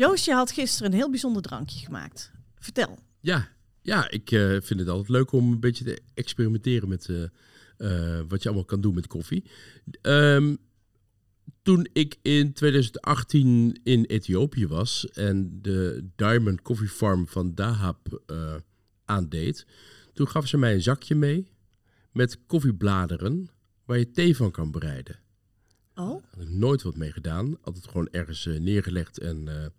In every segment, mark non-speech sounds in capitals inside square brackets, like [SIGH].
Joost, je had gisteren een heel bijzonder drankje gemaakt. Vertel. Ja, ja ik eh, vind het altijd leuk om een beetje te experimenteren met eh, eh, wat je allemaal kan doen met koffie. Ehm, toen ik in 2018 in Ethiopië was en de Diamond Coffee Farm van Dahab aandeed, toen gaf ze mij een zakje mee met koffiebladeren waar je thee van kan bereiden. Oh, Had ik nooit wat mee gedaan. Altijd gewoon ergens neergelegd en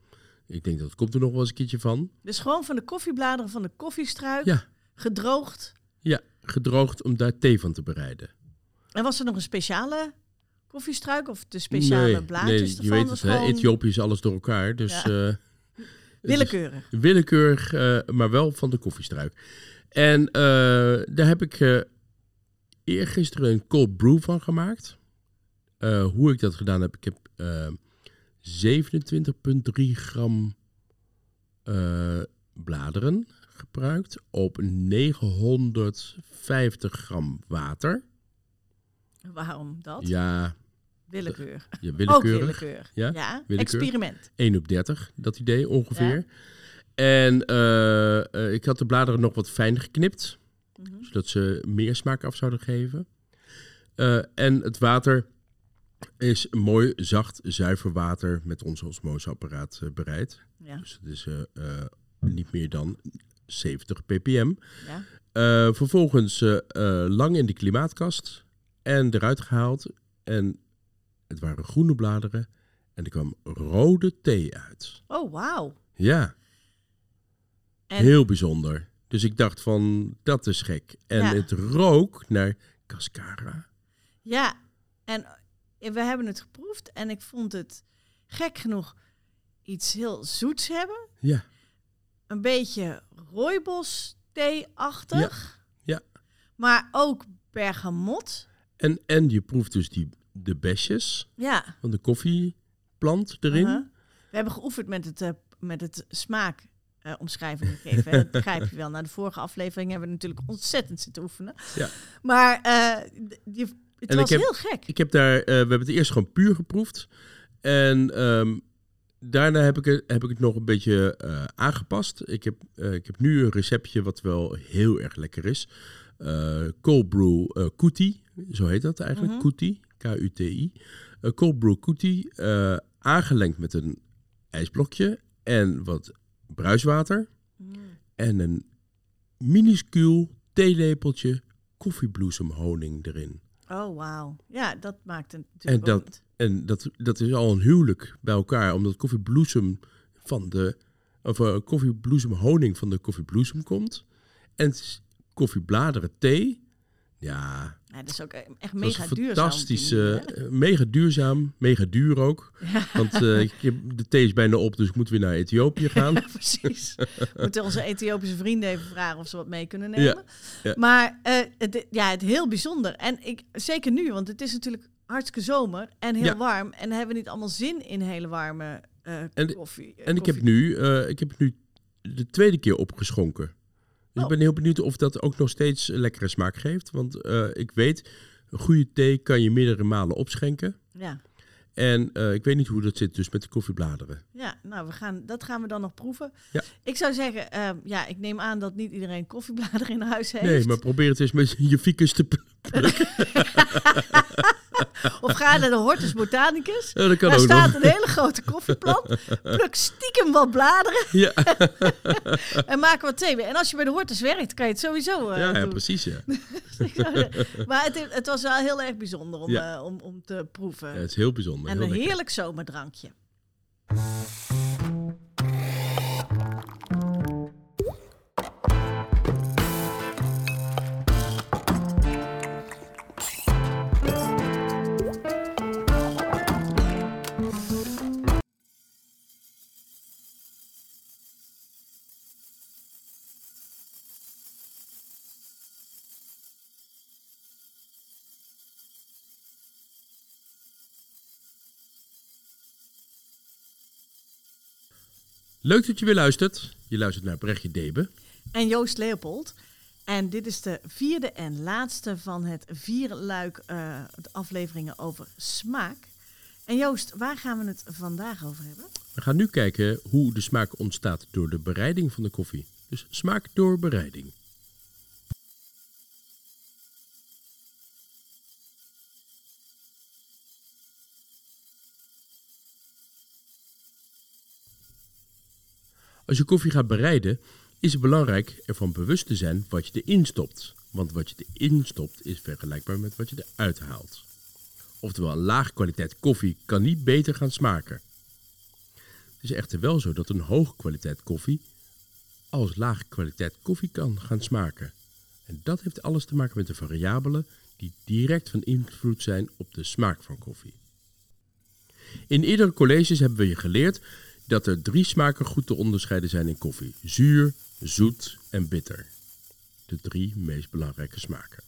ik denk dat het komt er nog wel eens een keertje van. dus gewoon van de koffiebladeren van de koffiestruik, Ja, gedroogd. ja, gedroogd om daar thee van te bereiden. En was er nog een speciale koffiestruik of de speciale blaadjes nee, je ervan? weet het, hè? gewoon Ethiopië is alles door elkaar. Dus Ja. eh, willekeurig. willekeurig, eh, maar wel van de koffiestruik. En eh, daar heb ik eergisteren een cold brew van gemaakt. Hoe ik dat gedaan heb, ik heb 27,3 gram eh, bladeren gebruikt op 950 gram water. Waarom dat? Ja, Willekeur. ja Ook willekeurig. willekeur. Ja, Ja, willekeur. experiment. 1 op 30, dat idee ongeveer. En eh, eh, ik had de bladeren nog wat fijn geknipt, Mhm. zodat ze meer smaak af zouden geven. En het water is mooi, zacht, zuiver water met ons osmoseapparaat eh, bereid. Ja, Dus het is eh, eh, niet meer dan 70 ppm. ja. Vervolgens lang in de klimaatkast en eruit gehaald. En het waren groene bladeren en er kwam rode thee uit. Oh, wauw. Ja, En heel bijzonder. Dus ik dacht van, dat is gek. En Ja. het rook naar cascara. ja, en we hebben het geproefd en ik vond het gek genoeg iets heel zoets hebben. Ja, Een beetje rooibos thee-achtig. Ja, Maar ook bergamot. en, en je proeft dus die, de besjes Ja. van de koffieplant erin. uh-huh. We hebben geoefend met het, eh, met het smaak. eh, omschrijvingen geven. hè. Dat begrijp je wel. Na de vorige aflevering hebben we natuurlijk ontzettend zitten oefenen. Ja. Maar eh, die, het En ik was heb- heel gek. Ik heb daar, eh, we hebben het eerst gewoon puur geproefd. En ehm, daarna heb ik, het, heb ik het nog een beetje eh, aangepast. Ik heb, eh, ik heb nu een receptje wat wel heel erg lekker is. Cold brew kuti, zo heet dat eigenlijk, Mhm. kuti, K-U-T-I. Cold brew kuti, aangelengd met een ijsblokje en wat bruiswater. Mm. En een minuscuul theelepeltje koffiebloesemhoning erin. Oh, wauw. Ja, dat maakt het En natuurlijk dat- ook niet. En dat, dat is al een huwelijk bij elkaar, omdat koffiebloesem van de of eh, koffiebloesemhoning van de koffiebloesem komt. En koffiebladeren thee. Ja, Ja, dat is ook echt dat is mega duurzaam. fantastisch, eh, mega duurzaam, mega duur ook. [LAUGHS] Ja. Want eh, ik heb, de thee is bijna op, dus ik moet weer naar Ethiopië [LAUGHS] gaan. Ja, precies. [LAUGHS] We moeten onze Ethiopische vrienden even vragen of ze wat mee kunnen nemen. ja. Maar eh, het, ja, het heel bijzonder. En ik, zeker nu, want het is natuurlijk hartstikke zomer en heel warm. En hebben we niet allemaal zin in hele warme eh, En koffie. eh, En ik heb, nu, eh, ik heb nu de tweede keer opgeschonken. Dus Oh. ik ben heel benieuwd of dat ook nog steeds een lekkere smaak geeft. Want eh, ik weet, een goede thee kan je meerdere malen opschenken. Ja. En eh, ik weet niet hoe dat zit dus met de koffiebladeren. Ja, nou, we gaan, dat gaan we dan nog proeven. Ja. Ik zou zeggen, eh, ja, ik neem aan dat niet iedereen koffiebladeren in huis heeft. Nee, maar probeer het eens met je ficus te... p- [LAUGHS] [LAUGHS] Of ga naar de Hortus Botanicus. Ja, dat kan Daar ook staat nog. een hele grote koffieplant. Pluk stiekem wat bladeren Ja, [LAUGHS] en maak wat thee mee. En als je bij de Hortus werkt, kan je het sowieso eh, ja, ja, doen. precies. Ja. [LAUGHS] maar het, het was wel heel erg bijzonder om, Ja. eh, om, om te proeven. Ja, het is heel bijzonder. en heel een lekker. heerlijk zomerdrankje. Leuk dat je weer luistert. Je luistert naar Brechtje Debe. En Joost Leopold. En dit is de vierde en laatste van het vierluik eh de afleveringen over smaak. En Joost, waar gaan we het vandaag over hebben? We gaan nu kijken hoe de smaak ontstaat door de bereiding van de koffie. Dus smaak door bereiding. Als je koffie gaat bereiden, is het belangrijk ervan bewust te zijn wat je erin stopt. Want wat je erin stopt is vergelijkbaar met wat je eruit haalt. Oftewel, een laag kwaliteit koffie kan niet beter gaan smaken. Het is echter wel zo dat een hoge kwaliteit koffie als lage kwaliteit koffie kan gaan smaken. En dat heeft alles te maken met de variabelen die direct van invloed zijn op de smaak van koffie. In eerdere colleges hebben we je geleerd dat er drie smaken goed te onderscheiden zijn in koffie: zuur, zoet en bitter. De drie meest belangrijke smaken.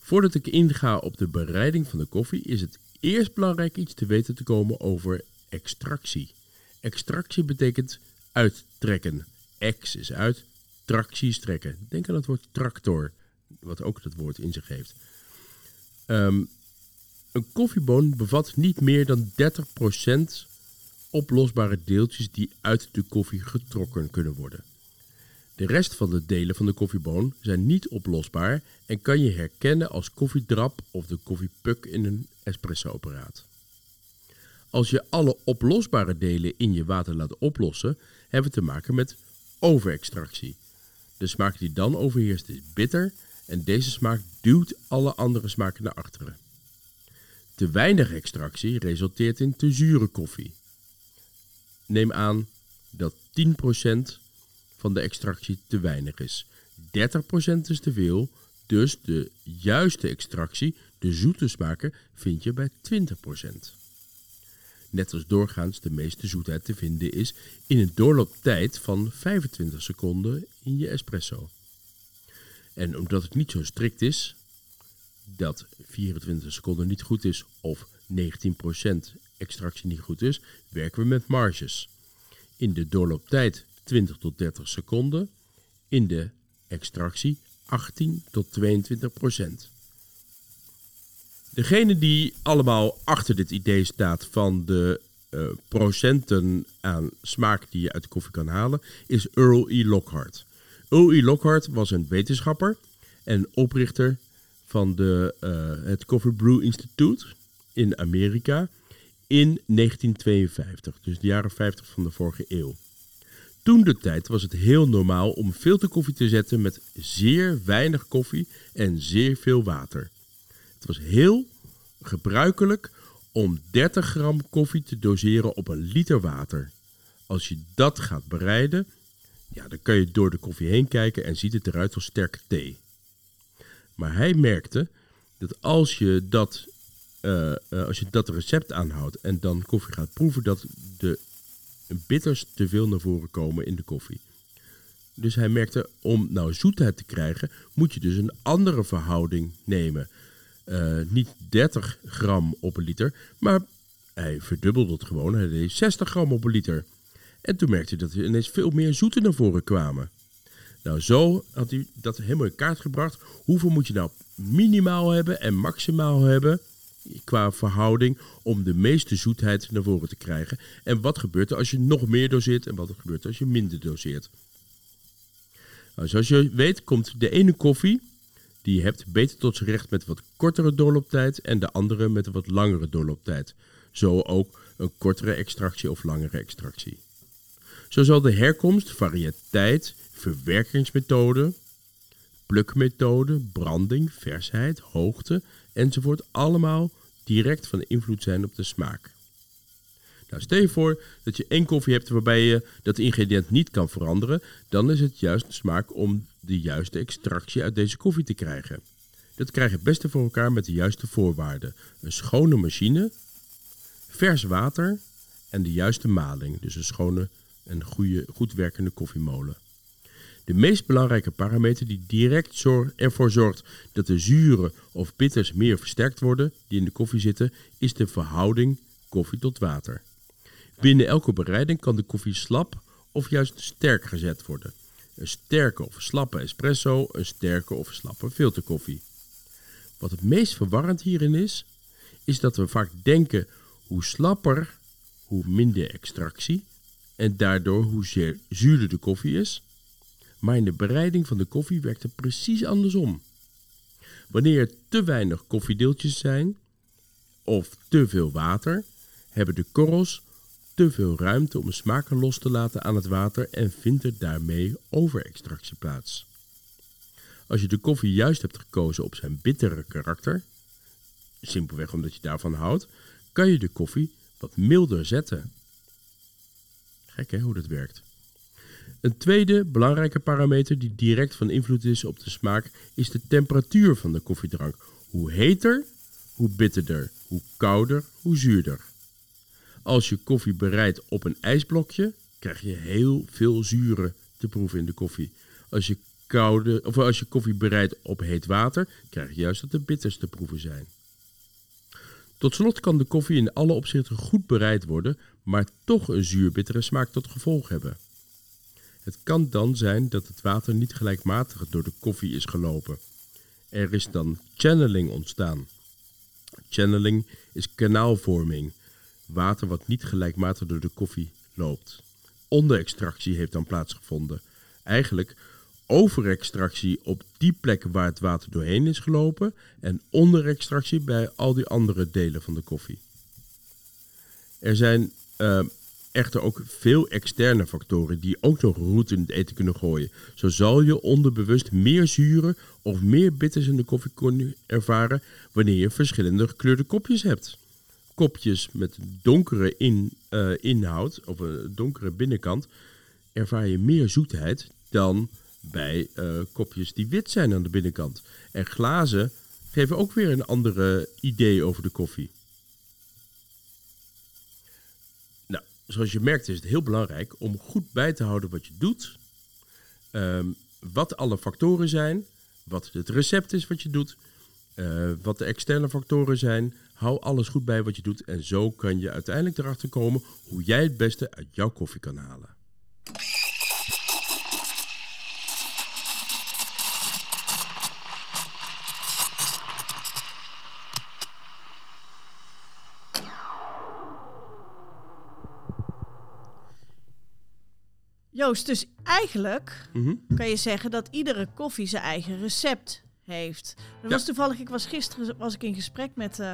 Voordat ik inga op de bereiding van de koffie, is het eerst belangrijk iets te weten te komen over extractie. Extractie betekent uittrekken. Ex is uit, tractie trekken. Denk aan het woord tractor, wat ook dat woord in zich heeft. Ehm, een koffieboon bevat niet meer dan 30% oplosbare deeltjes die uit de koffie getrokken kunnen worden. De rest van de delen van de koffieboon zijn niet oplosbaar en kan je herkennen als koffiedrap of de koffiepuk in een espressoapparaat. Als je alle oplosbare delen in je water laat oplossen, hebben we te maken met overextractie. De smaak die dan overheerst is bitter en deze smaak duwt alle andere smaken naar achteren. Te weinig extractie resulteert in te zure koffie. Neem aan dat 10% van de extractie te weinig is. 30% is te veel, dus de juiste extractie, de zoete smaken, vind je bij 20%. Net als doorgaans de meeste zoetheid te vinden is in een doorlooptijd van 25 seconden in je espresso. En omdat het niet zo strikt is, dat 24 seconden niet goed is of 19% extractie niet goed is, werken we met marges. In de doorlooptijd 20 tot 30 seconden, in de extractie 18 tot 22 procent. Degene die allemaal achter dit idee staat van de uh, procenten aan smaak die je uit de koffie kan halen, is Earl E. Lockhart. Earl E. Lockhart was een wetenschapper en oprichter van de, uh, het Coffee Brew Institute in Amerika in 1952, dus de jaren 50 van de vorige eeuw. Toen de tijd was het heel normaal om filterkoffie te zetten met zeer weinig koffie en zeer veel water. Het was heel gebruikelijk om 30 gram koffie te doseren op een liter water. Als je dat gaat bereiden, ja, dan kan je door de koffie heen kijken en ziet het eruit als sterke thee. Maar hij merkte dat als je dat, uh, als je dat recept aanhoudt en dan koffie gaat proeven, dat de bitters te veel naar voren komen in de koffie. Dus hij merkte, om nou zoetheid te krijgen, moet je dus een andere verhouding nemen. Uh, niet 30 gram op een liter, maar hij verdubbelde het gewoon. Hij deed 60 gram op een liter. En toen merkte hij dat er ineens veel meer zoeten naar voren kwamen. Nou, zo had hij dat helemaal in kaart gebracht. Hoeveel moet je nou minimaal hebben en maximaal hebben qua verhouding om de meeste zoetheid naar voren te krijgen. En wat gebeurt er als je nog meer doseert en wat er gebeurt als je minder doseert. Nou, zoals je weet komt de ene koffie die je hebt beter tot zijn recht met wat kortere doorlooptijd en de andere met wat langere doorlooptijd. Zo ook een kortere extractie of langere extractie. Zo zal de herkomst, variëteit, verwerkingsmethode, plukmethode, branding, versheid, hoogte enzovoort allemaal direct van invloed zijn op de smaak. Nou, stel je voor dat je één koffie hebt waarbij je dat ingrediënt niet kan veranderen, dan is het juist de smaak om de juiste extractie uit deze koffie te krijgen. Dat krijg je het beste voor elkaar met de juiste voorwaarden. Een schone machine, vers water en de juiste maling, dus een schone en goede, goed werkende koffiemolen. De meest belangrijke parameter die direct ervoor zorgt dat de zuren of bitters meer versterkt worden die in de koffie zitten, is de verhouding koffie tot water. Binnen elke bereiding kan de koffie slap of juist sterk gezet worden. Een sterke of slappe espresso, een sterke of slappe filterkoffie. Wat het meest verwarrend hierin is, is dat we vaak denken Hoe slapper, hoe minder extractie en daardoor hoe zuurder de koffie is. Maar in de bereiding van de koffie werkt het precies andersom. Wanneer er te weinig koffiedeeltjes zijn of te veel water, hebben de korrels te veel ruimte om smaken los te laten aan het water en vindt er daarmee overextractie plaats. Als je de koffie juist hebt gekozen op zijn bittere karakter, simpelweg omdat je daarvan houdt, kan je de koffie wat milder zetten. Gek hè, hoe dat werkt. Een tweede belangrijke parameter die direct van invloed is op de smaak is de temperatuur van de koffiedrank. Hoe heter, hoe bitterder. Hoe kouder, hoe zuurder. Als je koffie bereidt op een ijsblokje, krijg je heel veel zuren te proeven in de koffie. Als je, koude, of als je koffie bereidt op heet water, krijg je juist dat de bitters te proeven zijn. Tot slot kan de koffie in alle opzichten goed bereid worden, maar toch een zuurbittere smaak tot gevolg hebben. Het kan dan zijn dat het water niet gelijkmatig door de koffie is gelopen. Er is dan channeling ontstaan. Channeling is kanaalvorming, water wat niet gelijkmatig door de koffie loopt. Onderextractie heeft dan plaatsgevonden. Eigenlijk overextractie op die plekken waar het water doorheen is gelopen en onderextractie bij al die andere delen van de koffie. Er zijn uh, echter ook veel externe factoren die ook nog roet in het eten kunnen gooien. Zo zal je onderbewust meer zuren of meer bitters in de koffie ervaren wanneer je verschillende gekleurde kopjes hebt. Kopjes met donkere in, uh, inhoud of een donkere binnenkant ervaar je meer zoetheid dan bij uh, kopjes die wit zijn aan de binnenkant. En glazen geven ook weer een andere idee over de koffie. Nou, zoals je merkt is het heel belangrijk om goed bij te houden wat je doet. Um, wat alle factoren zijn. Wat het recept is wat je doet. Uh, wat de externe factoren zijn. Hou alles goed bij wat je doet. En zo kan je uiteindelijk erachter komen hoe jij het beste uit jouw koffie kan halen. Joost, dus eigenlijk mm -hmm. kan je zeggen dat iedere koffie zijn eigen recept heeft. Dat ja. was toevallig, ik was gisteren was ik in gesprek met uh,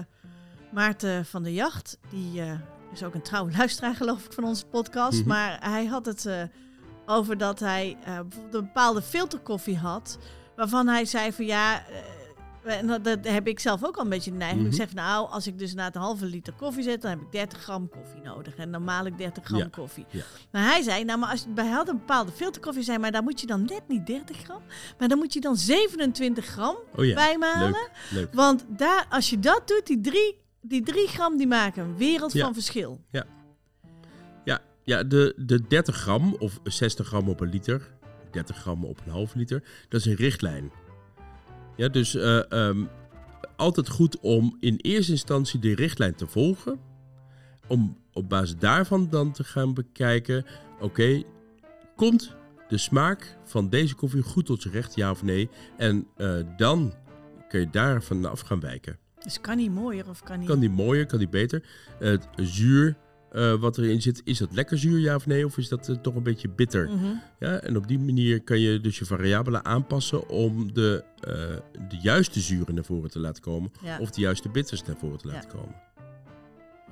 Maarten van de Jacht. Die uh, is ook een trouwe [LAUGHS] luisteraar, geloof ik, van onze podcast. Mm -hmm. Maar hij had het uh, over dat hij bijvoorbeeld een bepaalde filterkoffie had. Waarvan hij zei van ja, en dat, dat, heb ik zelf ook al een beetje de neiging. Mm -hmm. Ik zeg, nou, als ik dus na een halve liter koffie zet, dan heb ik 30 gram koffie nodig. En dan maal ik 30 gram Ja, koffie. ja. Maar hij zei, nou, maar als bij had een bepaalde filterkoffie zijn, maar daar moet je dan net niet 30 gram, maar dan moet je dan 27 gram Oh ja, bijmalen. leuk, leuk. Want daar, als je dat doet, die drie, die drie gram, die maken een wereld Ja. van verschil. Ja, ja de, de 30 gram of 60 gram op een liter, 30 gram op een half liter, dat is een richtlijn. Ja, dus eh, ehm, altijd goed om in eerste instantie de richtlijn te volgen. Om op basis daarvan dan te gaan bekijken, oké, komt de smaak van deze koffie goed tot zijn recht, ja of nee? En eh, dan kun je daar vanaf gaan wijken. Dus kan niet mooier of kan niet... Kan die mooier, kan die beter? Het zuur eh, wat erin zit, is dat lekker zuur, ja of nee? Of is dat eh, toch een beetje bitter? Mhm. Ja, en op die manier kan je dus je variabelen aanpassen om de, eh, de juiste zuren naar voren te laten komen. Ja. Of de juiste bitters naar voren te Ja. laten komen.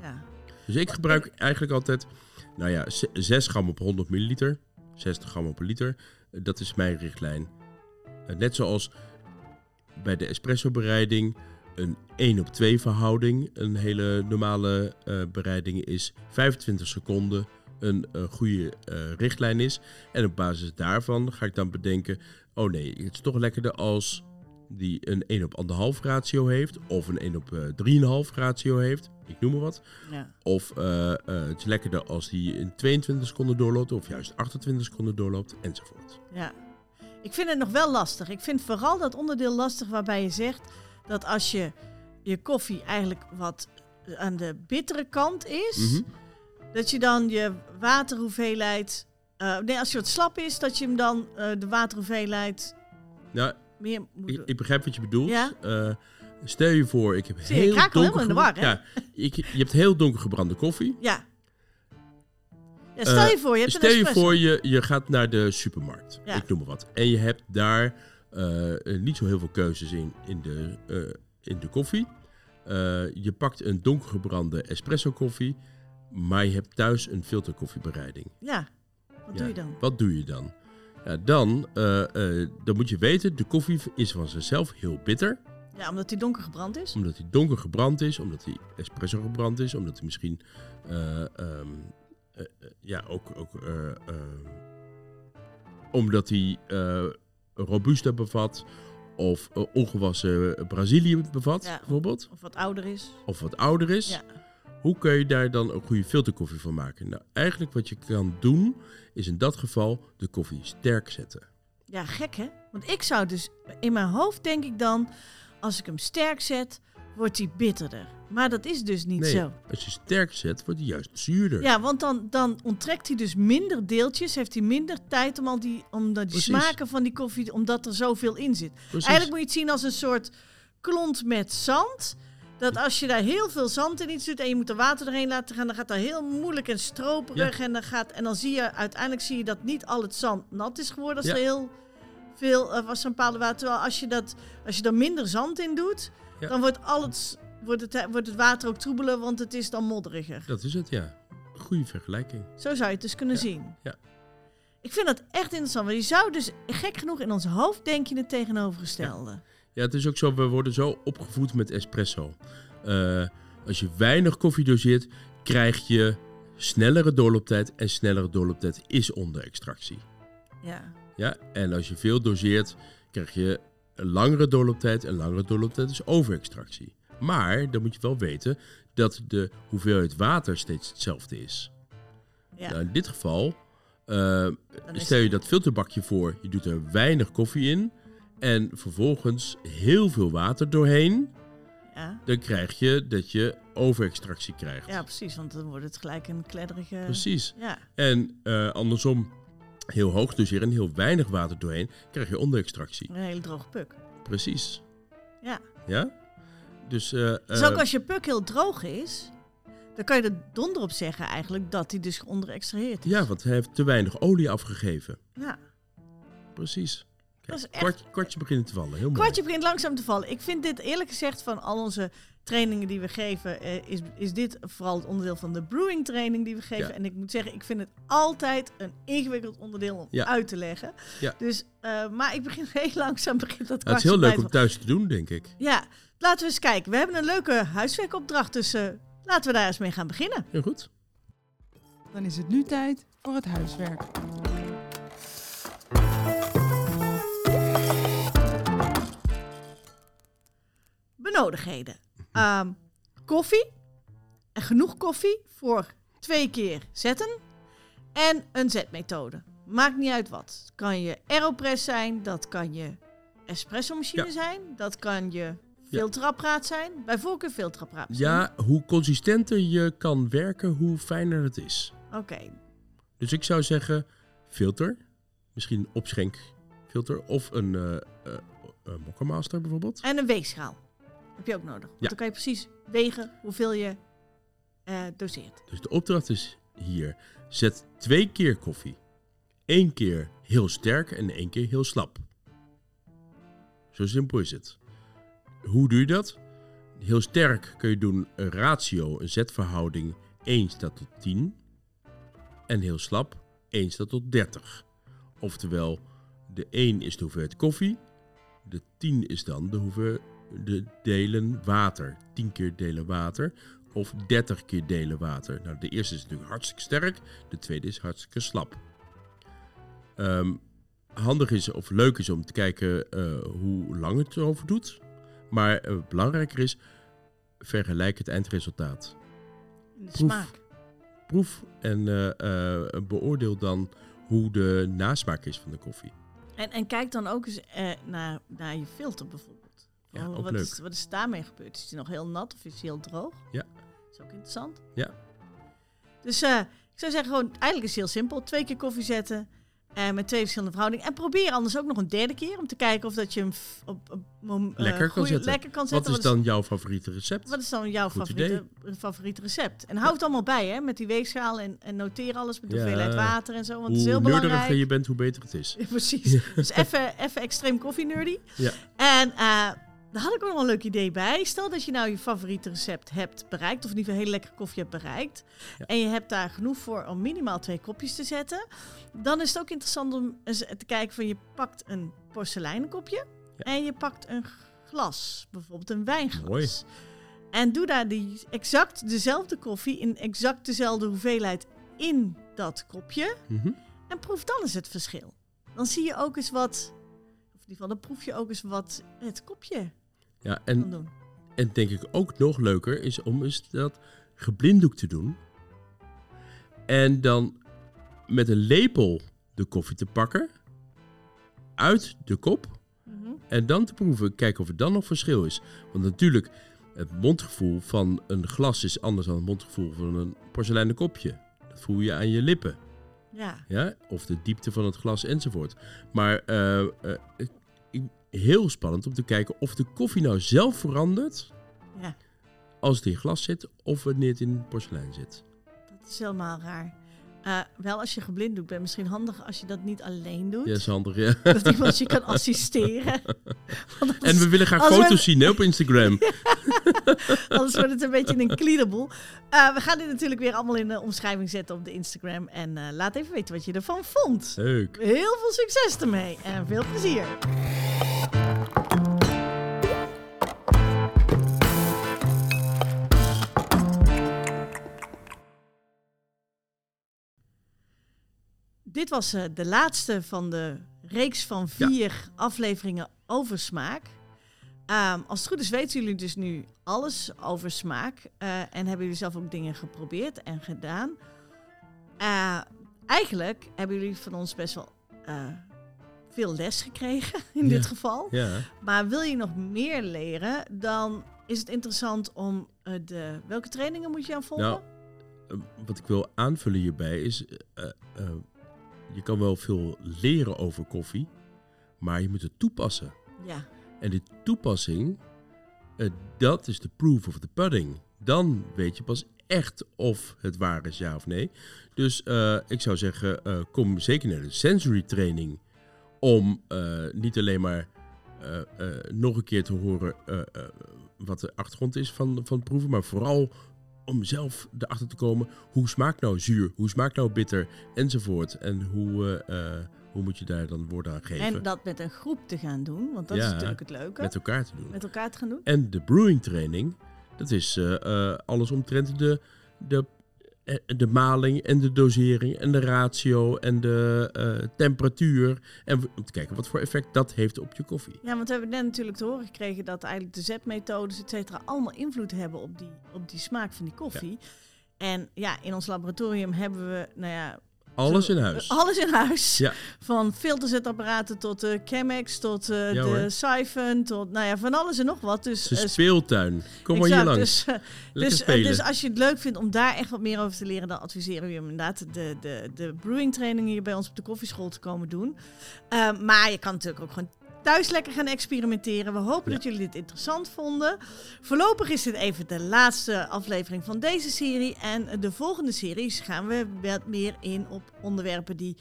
Ja. Dus ik gebruik eigenlijk altijd, nou ja, z- 6 gram op 100 milliliter. 60 gram op een liter. Dat is mijn richtlijn. Net zoals bij de espresso bereiding een 1 op 2 verhouding. Een hele normale eh, bereiding is 25 seconden een eh, goede eh, richtlijn is. En op basis daarvan ga ik dan bedenken... oh nee, het is toch lekkerder als die een 1 op 1,5 ratio heeft... of een 1 op eh 3,5 ratio heeft. Ik noem maar wat. Ja. Of het is lekkerder als die in 22 seconden doorloopt... of juist 28 seconden doorloopt, enzovoort. Ja. Ik vind het nog wel lastig. Ik vind vooral dat onderdeel lastig waarbij je zegt dat als je je koffie eigenlijk wat aan de bittere kant is, Mhm. dat je dan je waterhoeveelheid. eh, nee, als je wat slap is, dat je hem dan eh, de waterhoeveelheid Nou, meer moet Ik, begrijp wat je bedoelt. Ja? Eh, Stel je voor, ik heb Zie heel ik donker... in de war, hè? Ja, ik, je hebt heel donker gebrande koffie. Ja. ja stel je voor, je hebt Stel je voor, je, je gaat naar de supermarkt. Ja. Ik noem maar wat. En je hebt daar niet zo heel veel keuzes in, in, de, eh, in de koffie. Eh, je pakt een donkergebrande espresso koffie. Maar je hebt thuis een filterkoffiebereiding. Ja, wat Ja. doe je dan? Wat doe je dan? Ja, dan, eh, eh, dan moet je weten, de koffie is van zichzelf heel bitter. Ja, omdat die donker gebrand is. Omdat hij donker gebrand is, omdat hij espresso gebrand is, omdat hij misschien eh, ehm, eh, eh, ja, ook, ook eh, ehm, omdat hij eh robusta bevat of eh, ongewassen Brazilië bevat, Ja. bijvoorbeeld, Of wat ouder is. of wat ouder is. Ja. Hoe kun je daar dan een goede filterkoffie van maken? Nou, eigenlijk wat je kan doen, is in dat geval de koffie sterk zetten. Ja, gek hè? Want ik zou dus, in mijn hoofd denk ik dan, als ik hem sterk zet, wordt hij bitterder. Maar dat is dus niet Nee, zo. als je sterk zet, wordt hij juist zuurder. Ja, want dan, dan onttrekt hij dus minder deeltjes, heeft hij minder tijd om al die, om dat die smaken van die koffie, omdat er zoveel in zit. Precies. Eigenlijk moet je het zien als een soort klont met zand. Dat als je daar heel veel zand in iets doet en je moet er water doorheen laten gaan, dan gaat dat heel moeilijk en stroperig. En, dan gaat, en dan zie je uiteindelijk zie je dat niet al het zand nat is geworden als Ja. er heel veel uh, was een bepaalde water. Terwijl als je, dat, als je er minder zand in doet, Ja. dan wordt, al het, wordt, het, wordt het water ook troebeler, want het is dan modderiger. Dat is het, ja. Goede vergelijking. Zo zou je het dus kunnen Ja, zien. ja. Ik vind dat echt interessant. Want je zou dus gek genoeg in ons hoofd denk je het tegenovergestelde. Ja, het is ook zo, we worden zo opgevoed met espresso. Eh, als je weinig koffie doseert, krijg je snellere doorlooptijd. En snellere doorlooptijd is onder extractie. Ja. Ja? En als je veel doseert, krijg je een langere doorlooptijd. En langere doorlooptijd is overextractie. Maar dan moet je wel weten dat de hoeveelheid water steeds hetzelfde is. ja. Nou, in dit geval, eh, stel je dat filterbakje voor, je doet er weinig koffie in en vervolgens heel veel water doorheen, ja. dan krijg je dat je overextractie krijgt. ja, precies. Want dan wordt het gelijk een kledderige... Precies. Ja. En eh, andersom, heel hoog doseren en heel weinig water doorheen, krijg je onderextractie. Een hele droge puk. Precies. Ja. Ja? Dus, eh, Dus eh, ook als je puk heel droog is, dan kan je er donder op zeggen eigenlijk dat hij dus onderextraheerd is. ja, want hij heeft te weinig olie afgegeven. Ja. Precies. Dat is Kijk, echt- kwart, kwartje begint te vallen. Heel mooi. Kwartje begint langzaam te vallen. Ik vind dit eerlijk gezegd van al onze trainingen die we geven, eh, is, is dit vooral het onderdeel van de brewing training die we geven. Ja. En ik moet zeggen, ik vind het altijd een ingewikkeld onderdeel om Ja. uit te leggen. Ja. Dus, eh, maar ik begin [LAUGHS] heel langzaam begint dat het is heel leuk om thuis te doen, denk ik. Ja, laten we eens kijken. We hebben een leuke huiswerkopdracht, dus eh, laten we daar eens mee gaan beginnen. Heel goed. Dan is het nu tijd voor het huiswerk. Benodigdheden. Ehm, koffie. En genoeg koffie voor twee keer zetten. En een zetmethode. Maakt niet uit wat. Kan je aeropress zijn, dat kan je espresso machine Ja. zijn, dat kan je filterapparaat zijn. Bij voorkeur filterapparaat. Ja, hoe consistenter je kan werken, hoe fijner het is. Oké. Dus ik zou zeggen, filter. Misschien een opschenkfilter. Of een een Mokkamaster bijvoorbeeld. En een weegschaal. Heb je ook nodig. Want Ja. dan kan je precies wegen hoeveel je eh, doseert. Dus de opdracht is hier. Zet twee keer koffie. Eén keer heel sterk en één keer heel slap. Zo simpel is het. Hoe doe je dat? Heel sterk kun je doen een ratio, een zetverhouding 1 staat tot 10. En heel slap 1 staat tot 30. Oftewel, de 1 is de hoeveelheid koffie. De 10 is dan de hoeveelheid de delen water. 10 keer delen water of 30 keer delen water. Nou, de eerste is natuurlijk hartstikke sterk, de tweede is hartstikke slap. Ehm, handig is of leuk is om te kijken eh, hoe lang het erover doet. Maar eh, belangrijker is, vergelijk het eindresultaat. In de Proef. smaak. Proef en eh, beoordeel dan hoe de nasmaak is van de koffie. En, en kijk dan ook eens naar, naar je filter bijvoorbeeld. Ja, Oh, ook wat, leuk. Is, wat is daarmee gebeurd? Is die nog heel nat of is die heel droog? Ja. Dat is ook interessant. Ja. Dus eh, ik zou zeggen gewoon, eigenlijk is het heel simpel. Twee keer koffie zetten. En met twee verschillende verhoudingen. En probeer anders ook nog een derde keer om te kijken of dat je hem op, op, mom- eh, Lekker kan goeie- zetten. lekker kan Wat is dan jouw favoriete recept? Wat is dan jouw favoriete, favoriete recept? En hou het allemaal bij, hè? Met die weegschaal en, en noteer alles met de Ja. hoeveelheid water en zo. Want het is heel Hoe belangrijk. je bent, hoe beter het is. [LAUGHS] Ja, precies. [LAUGHS] Dus even, even extreem koffie nerdy. Ja. En eh, daar had ik ook nog een leuk idee bij. Stel dat je nou je favoriete recept hebt bereikt, of in ieder geval heel lekker koffie hebt bereikt. Ja. En je hebt daar genoeg voor om minimaal twee kopjes te zetten. Dan is het ook interessant om eens te kijken van je pakt een porseleinen kopje Ja. en je pakt een glas, bijvoorbeeld een wijnglas. Mooi. En doe daar die exact dezelfde koffie in exact dezelfde hoeveelheid in dat kopje. Mhm. En proef dan eens het verschil. Dan zie je ook eens wat, of in ieder geval dan proef je ook eens wat het kopje Ja, en, doen. en denk ik ook nog leuker is om eens dat geblinddoek te doen. En dan met een lepel de koffie te pakken. Uit de kop. Mhm. En dan te proeven, kijken of er dan nog verschil is. Want natuurlijk, het mondgevoel van een glas is anders dan het mondgevoel van een porseleinen kopje. Dat voel je aan je lippen. Ja, Ja? Of de diepte van het glas enzovoort. Maar ik- heel spannend om te kijken of de koffie nou zelf verandert ja, als het in glas zit of wanneer het in porselein zit. dat is helemaal raar. Eh, wel als je geblinddoekt bent, misschien handig als je dat niet alleen doet. Ja, is handig, ja. [LAUGHS] Dat iemand je kan assisteren. [LAUGHS] En we willen graag we- foto's zien hè, op Instagram. [LAUGHS] Anders wordt het een beetje een cleanable. Eh we gaan dit natuurlijk weer allemaal in de omschrijving zetten op de Instagram. En eh, laat even weten wat je ervan vond. Leuk. Heel veel succes ermee en veel plezier. Dit was eh, de laatste van de reeks van vier afleveringen over smaak. Ehm, als het goed is weten jullie dus nu alles over smaak. eh, en hebben jullie zelf ook dingen geprobeerd en gedaan. Eh, eigenlijk hebben jullie van ons best wel veel les gekregen [LAUGHS] in Ja. dit geval. Ja. Maar wil je nog meer leren, dan is het interessant om de... Welke trainingen moet je aan volgen? Nou, wat ik wil aanvullen hierbij is, je kan wel veel leren over koffie, maar je moet het toepassen. ja. En die toepassing, eh, dat is de proof of the pudding. Dan weet je pas echt of het waar is, ja of nee. Dus eh, ik zou zeggen, eh, kom zeker naar de sensory training. Om niet alleen maar nog een keer te horen wat de achtergrond is van, van het proeven. Maar vooral om zelf erachter te komen, hoe smaakt nou zuur? Hoe smaakt nou bitter? Enzovoort. En hoe, eh, eh, hoe moet je daar dan woorden aan geven? En dat met een groep te gaan doen, want dat is natuurlijk het leuke. met elkaar te doen. Met elkaar te gaan doen. En de brewing training, dat is eh, alles omtrent de, de, de maling en de dosering en de ratio en de eh, temperatuur. En om te kijken wat voor effect dat heeft op je koffie. Ja, want we hebben net natuurlijk te horen gekregen dat eigenlijk de zetmethodes, et cetera, allemaal invloed hebben op die, op die smaak van die koffie. En ja, in ons laboratorium hebben we, nou ja... Alles in huis. Alles in huis. Ja. Van filterzetapparaten tot de Chemex, tot eh, Ja, de. Siphon, tot, nou ja, van alles en nog wat. Dus, Het is eh, een speeltuin. Kom maar hier langs. Dus, dus, dus als je het leuk vindt om daar echt wat meer over te leren, dan adviseren we je om inderdaad de, de, de brewing training hier bij ons op de koffieschool te komen doen. Maar je kan natuurlijk ook gewoon thuis lekker gaan experimenteren. We hopen Ja. dat jullie dit interessant vonden. Voorlopig is dit even de laatste aflevering van deze serie. En de volgende series gaan we wat meer in op onderwerpen die,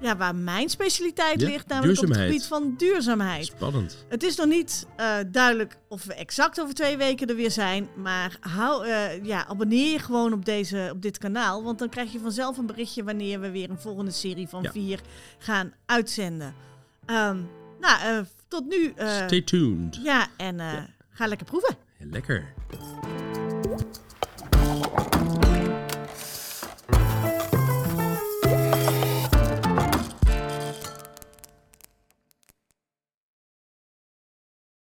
ja, waar mijn specialiteit Ja, ligt, namelijk op het gebied van duurzaamheid. Spannend. Het is nog niet eh, duidelijk of we exact over twee weken er weer zijn. Maar hou, eh, ja, abonneer je gewoon op, deze, op dit kanaal. Want dan krijg je vanzelf een berichtje wanneer we weer een volgende serie van Ja. vier gaan uitzenden. Ehm, nou, eh, tot nu. eh, Stay tuned. ja, en eh, Ja. ga lekker proeven. Lekker.